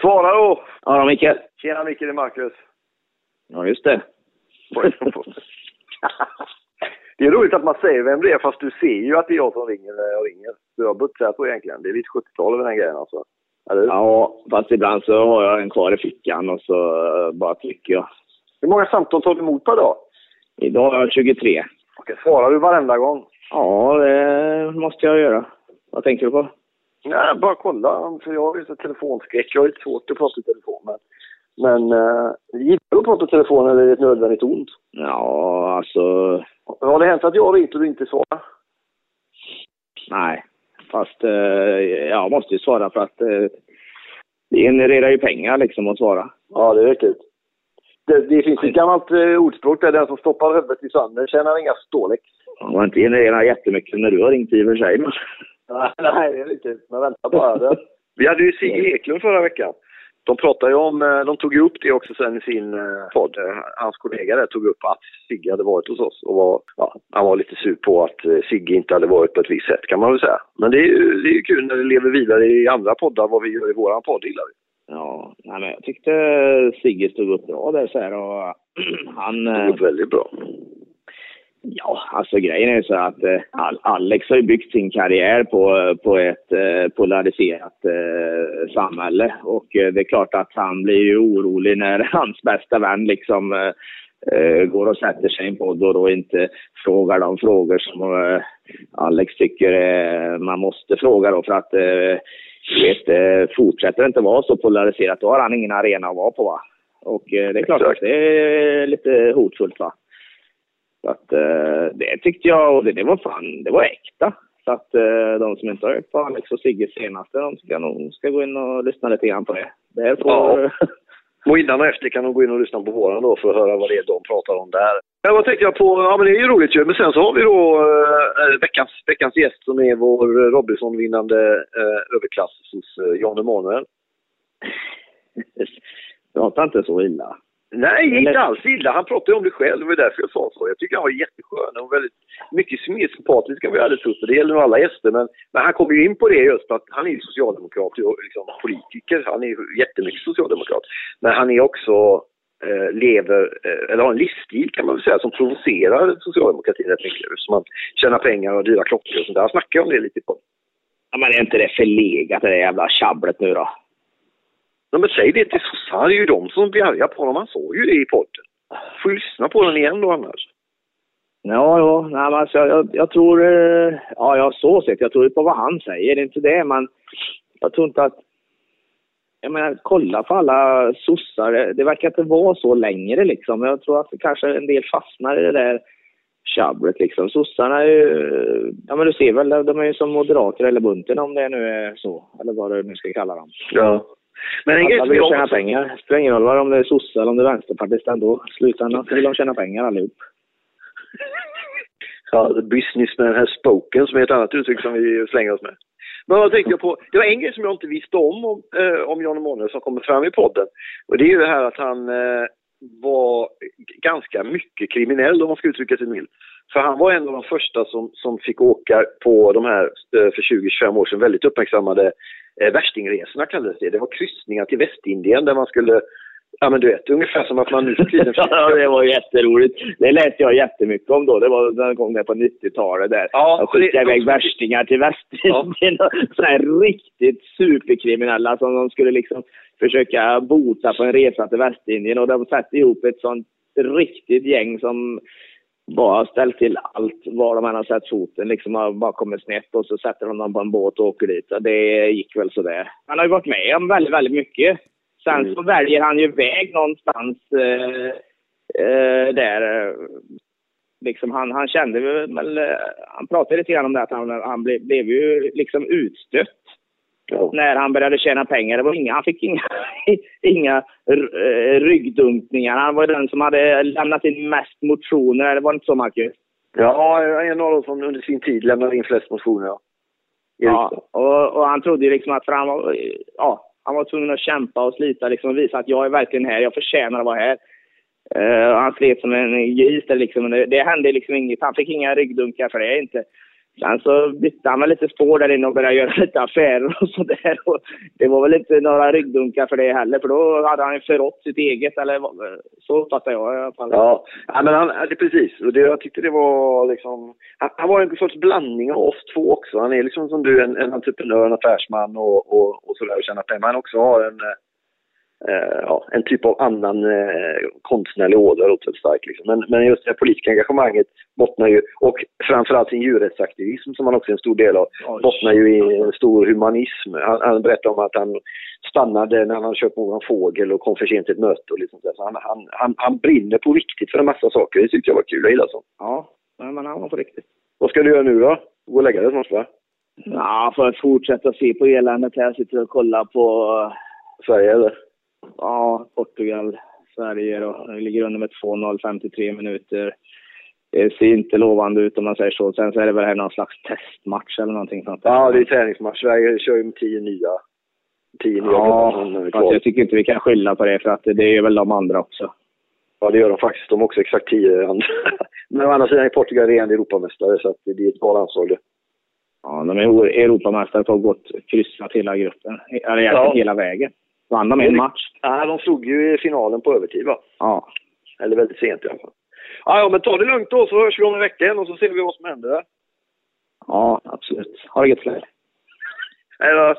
Svara då! Ja Micke. Tjena Micke, det är Marcus. Ja, just det. det är roligt att man säger vem det är, fast du ser ju att det är jag som ringer när jag ringer. Du har buttat på egentligen. Det är lite 70-tal över den grejen alltså. Eller? Ja, fast ibland så har jag en kvar i fickan och så eh, bara trycker jag. Hur många samtal tar du emot per dag? Idag har jag 23. Okej, svarar du varenda gång? Ja, det måste jag göra. Vad tänker du på? Nej, bara kolla. För jag har ju så telefonskräck. Jag har lite svårt att prata i telefon. Men, men äh, gillar du att prata i telefon eller är det ett nödvändigt ont? Ja, alltså... Har det hänt att jag har ringt och du inte svarar? Nej, fast eh, jag måste ju svara för att eh, det genererar ju pengar liksom att svara. Ja, det är riktigt. Det, det finns ett gammalt eh, ordspråk där den som stoppar huvudet i sanden tjänar inga stålek. Det har inte genererat jättemycket när du har ringt i och för sig. Nej, det är riktigt. Men vänta bara. Vi hade ju Sigge Eklund förra veckan. De pratade ju om, eh, de tog ju upp det också sen i sin eh, podd. Hans kollega där tog upp att Sigge hade varit hos oss och var, ja, han var lite sur på att eh, Sigge inte hade varit på ett visst sätt kan man väl säga. Men det är ju det är kul när det lever vidare i andra poddar vad vi gör i våran podd gillar vi. Ja, nej, men jag tyckte Sigge stod upp bra där så här och han... Det väldigt bra. Ja, alltså grejen är så att eh, Alex har ju byggt sin karriär på, på ett eh, polariserat eh, samhälle och eh, det är klart att han blir ju orolig när hans bästa vän liksom eh, eh, går och sätter sig i en podd och då inte frågar de frågor som Alex tycker man måste fråga då för att vet, fortsätter det inte vara så polariserat då har han ingen arena att vara på va. Och det är klart att det är lite hotfullt va. Eh, det tyckte jag, och det, det var fan, det var äkta. Så att eh, de som inte har hört på Alex och Sigges senaste, de ska nog ska gå in och lyssna lite grann på det. det får... ja. Och innan och efter kan de gå in och lyssna på våran då för att höra vad det är de pratar om där. Ja, vad tänkte jag på? Ja, men det är ju roligt ju. Men sen så har vi då äh, veckans, veckans gäst som är vår Robinson-vinnande äh, överklass hos äh, Jan Emanuel. Prata inte så illa. Nej, inte alls illa. Han pratade om det själv. Det var därför jag sa så. Jag tycker han var jätteskön och väldigt mycket mer sympatisk än vad jag hade trott. Det gäller nog alla gäster. Men, men han kom ju in på det just att han är ju socialdemokrat och liksom politiker. Han är ju jättemycket socialdemokrat. Men han är också eh, lever, eh, eller har en livsstil kan man väl säga, som provocerar socialdemokratin rätt mycket. Så man tjänar pengar och dyra klockor och sånt där. Han snackar om det lite på. Ja, men är inte det förlegat det där jävla tjabblet nu då? Ja, men säg det till sossarna, det är ju de som blir arga på honom. Han sa ju det i podden. Får lyssna på den igen då annars. Ja, ja, nej, men alltså, jag, jag tror, eh, ja, jag så sett, jag tror på vad han säger, det är inte det, men jag tror inte att, jag menar, kolla på alla sossar, det verkar inte vara så längre liksom. Jag tror att kanske en del fastnar i det där tjabblet liksom. Sossarna är ju, ja men du ser väl, de är ju som moderater eller bunten om det nu är så, eller vad du nu ska kalla dem. Ja. Men en Alla vill tjäna pengar. Det spelar ingen roll om det är sosse eller om det är vänsterpartist ändå. I slutändan vill de tjäna pengar allihop. Ja, businessman has spoken som är ett annat uttryck som vi slänger oss med. Men vad tänkte jag på? Det var en grej som jag inte visste om om, eh, om Jan Emanuel som kommer fram i podden. Och det är ju det här att han eh, var ganska mycket kriminell om man ska uttrycka sig milt. För han var en av de första som, som fick åka på de här eh, för 20-25 år sedan väldigt uppmärksammade eh, värstingresorna kallades det. Det var kryssningar till Västindien där man skulle Ja men du vet, ungefär som att man nu för tiden... ja, det var jätteroligt. Det läste jag jättemycket om då. Det var någon gång där på 90-talet där. Ja, jag skickade iväg värstingar till Västindien. Ja. Sådana här riktigt superkriminella som de skulle liksom försöka bota på en resa till Västindien. Och de satte ihop ett sånt riktigt gäng som bara ställt till allt var de än har sett foten. Liksom har bara kommit snett och så sätter de dem på en båt och åker dit. Det gick väl sådär. Han har ju varit med om väldigt, väldigt mycket. Sen mm. så väljer han ju väg någonstans eh, eh, där. Liksom han, han kände väl, eh, han pratade lite grann om det att han, han blev, blev ju liksom utstött Ja. När han började tjäna pengar. Det var inga, han fick inga, inga eh, ryggdunkningar. Han var den som hade lämnat in mest motioner. Det var inte så, Marcus? Ja, en av dem som under sin tid lämnade in flest motioner, ja. Ja, och, och, han trodde ju liksom att, för han var, ja, han var tvungen att kämpa och slita liksom och visa att jag är verkligen här, jag förtjänar att vara här. Uh, han slet som en gris liksom. Det, det hände liksom inget, han fick inga ryggdunkar för det inte. Sen så bytte han väl lite spår där inne och började göra lite affärer och sådär. Det var väl inte några ryggdunkar för det heller, för då hade han förrått sitt eget, eller så uppfattar jag i alla fall. Ja, ja men han, det, precis. Och det, jag tyckte det var liksom... Han, han, var en sorts blandning av oss två också. Han är liksom som du, en, en entreprenör, en affärsman och, och, och sådär och tjänar pengar. Men han också har en eh, ja, en typ av annan eh, konstnärlig ådra otroligt stark. Liksom. Men, men just det politiska engagemanget bottnar ju, och framförallt sin djurrättsaktivism som han också är en stor del av, Oj. bottnar ju i en stor humanism. Han, han berättade om att han stannade när han köpt någon fågel och kom för sent till ett möte och liksom så han, han, han, han brinner på riktigt för en massa saker. Det tyckte jag var kul. Jag gillar sånt. Ja, men han var på riktigt. Vad ska du göra nu då? Gå och lägga dig snart va? Ja, för att fortsätta se på eländet här. Jag sitter och kollar på... Sverige eller? Ja, Portugal, Sverige då. Vi ligger under med 2-0, 53 minuter. Det ser inte lovande ut om man säger så. Sen så är det väl här någon slags testmatch eller någonting sånt. Ja, det är träningsmatch. Sverige kör ju med tio nya. Tio nya ja, fast jag tycker inte vi kan skylla på det för att det är väl de andra också. Ja, det gör de faktiskt. De har också exakt tio andra. Men å andra sidan är Portugal ren Europamästare så att det är ett bra landslag Ja, de är Europamästare på att gått kryssat hela gruppen. Eller ja. hela vägen. Vann de en match? Ja, de slog ju i finalen på övertid va? Ja. Eller väldigt sent i alla fall. Ja, ja, men ta det lugnt då så hörs vi om en vecka och så ser vi vad som händer. Ja, absolut. Ha det gött så Hej då!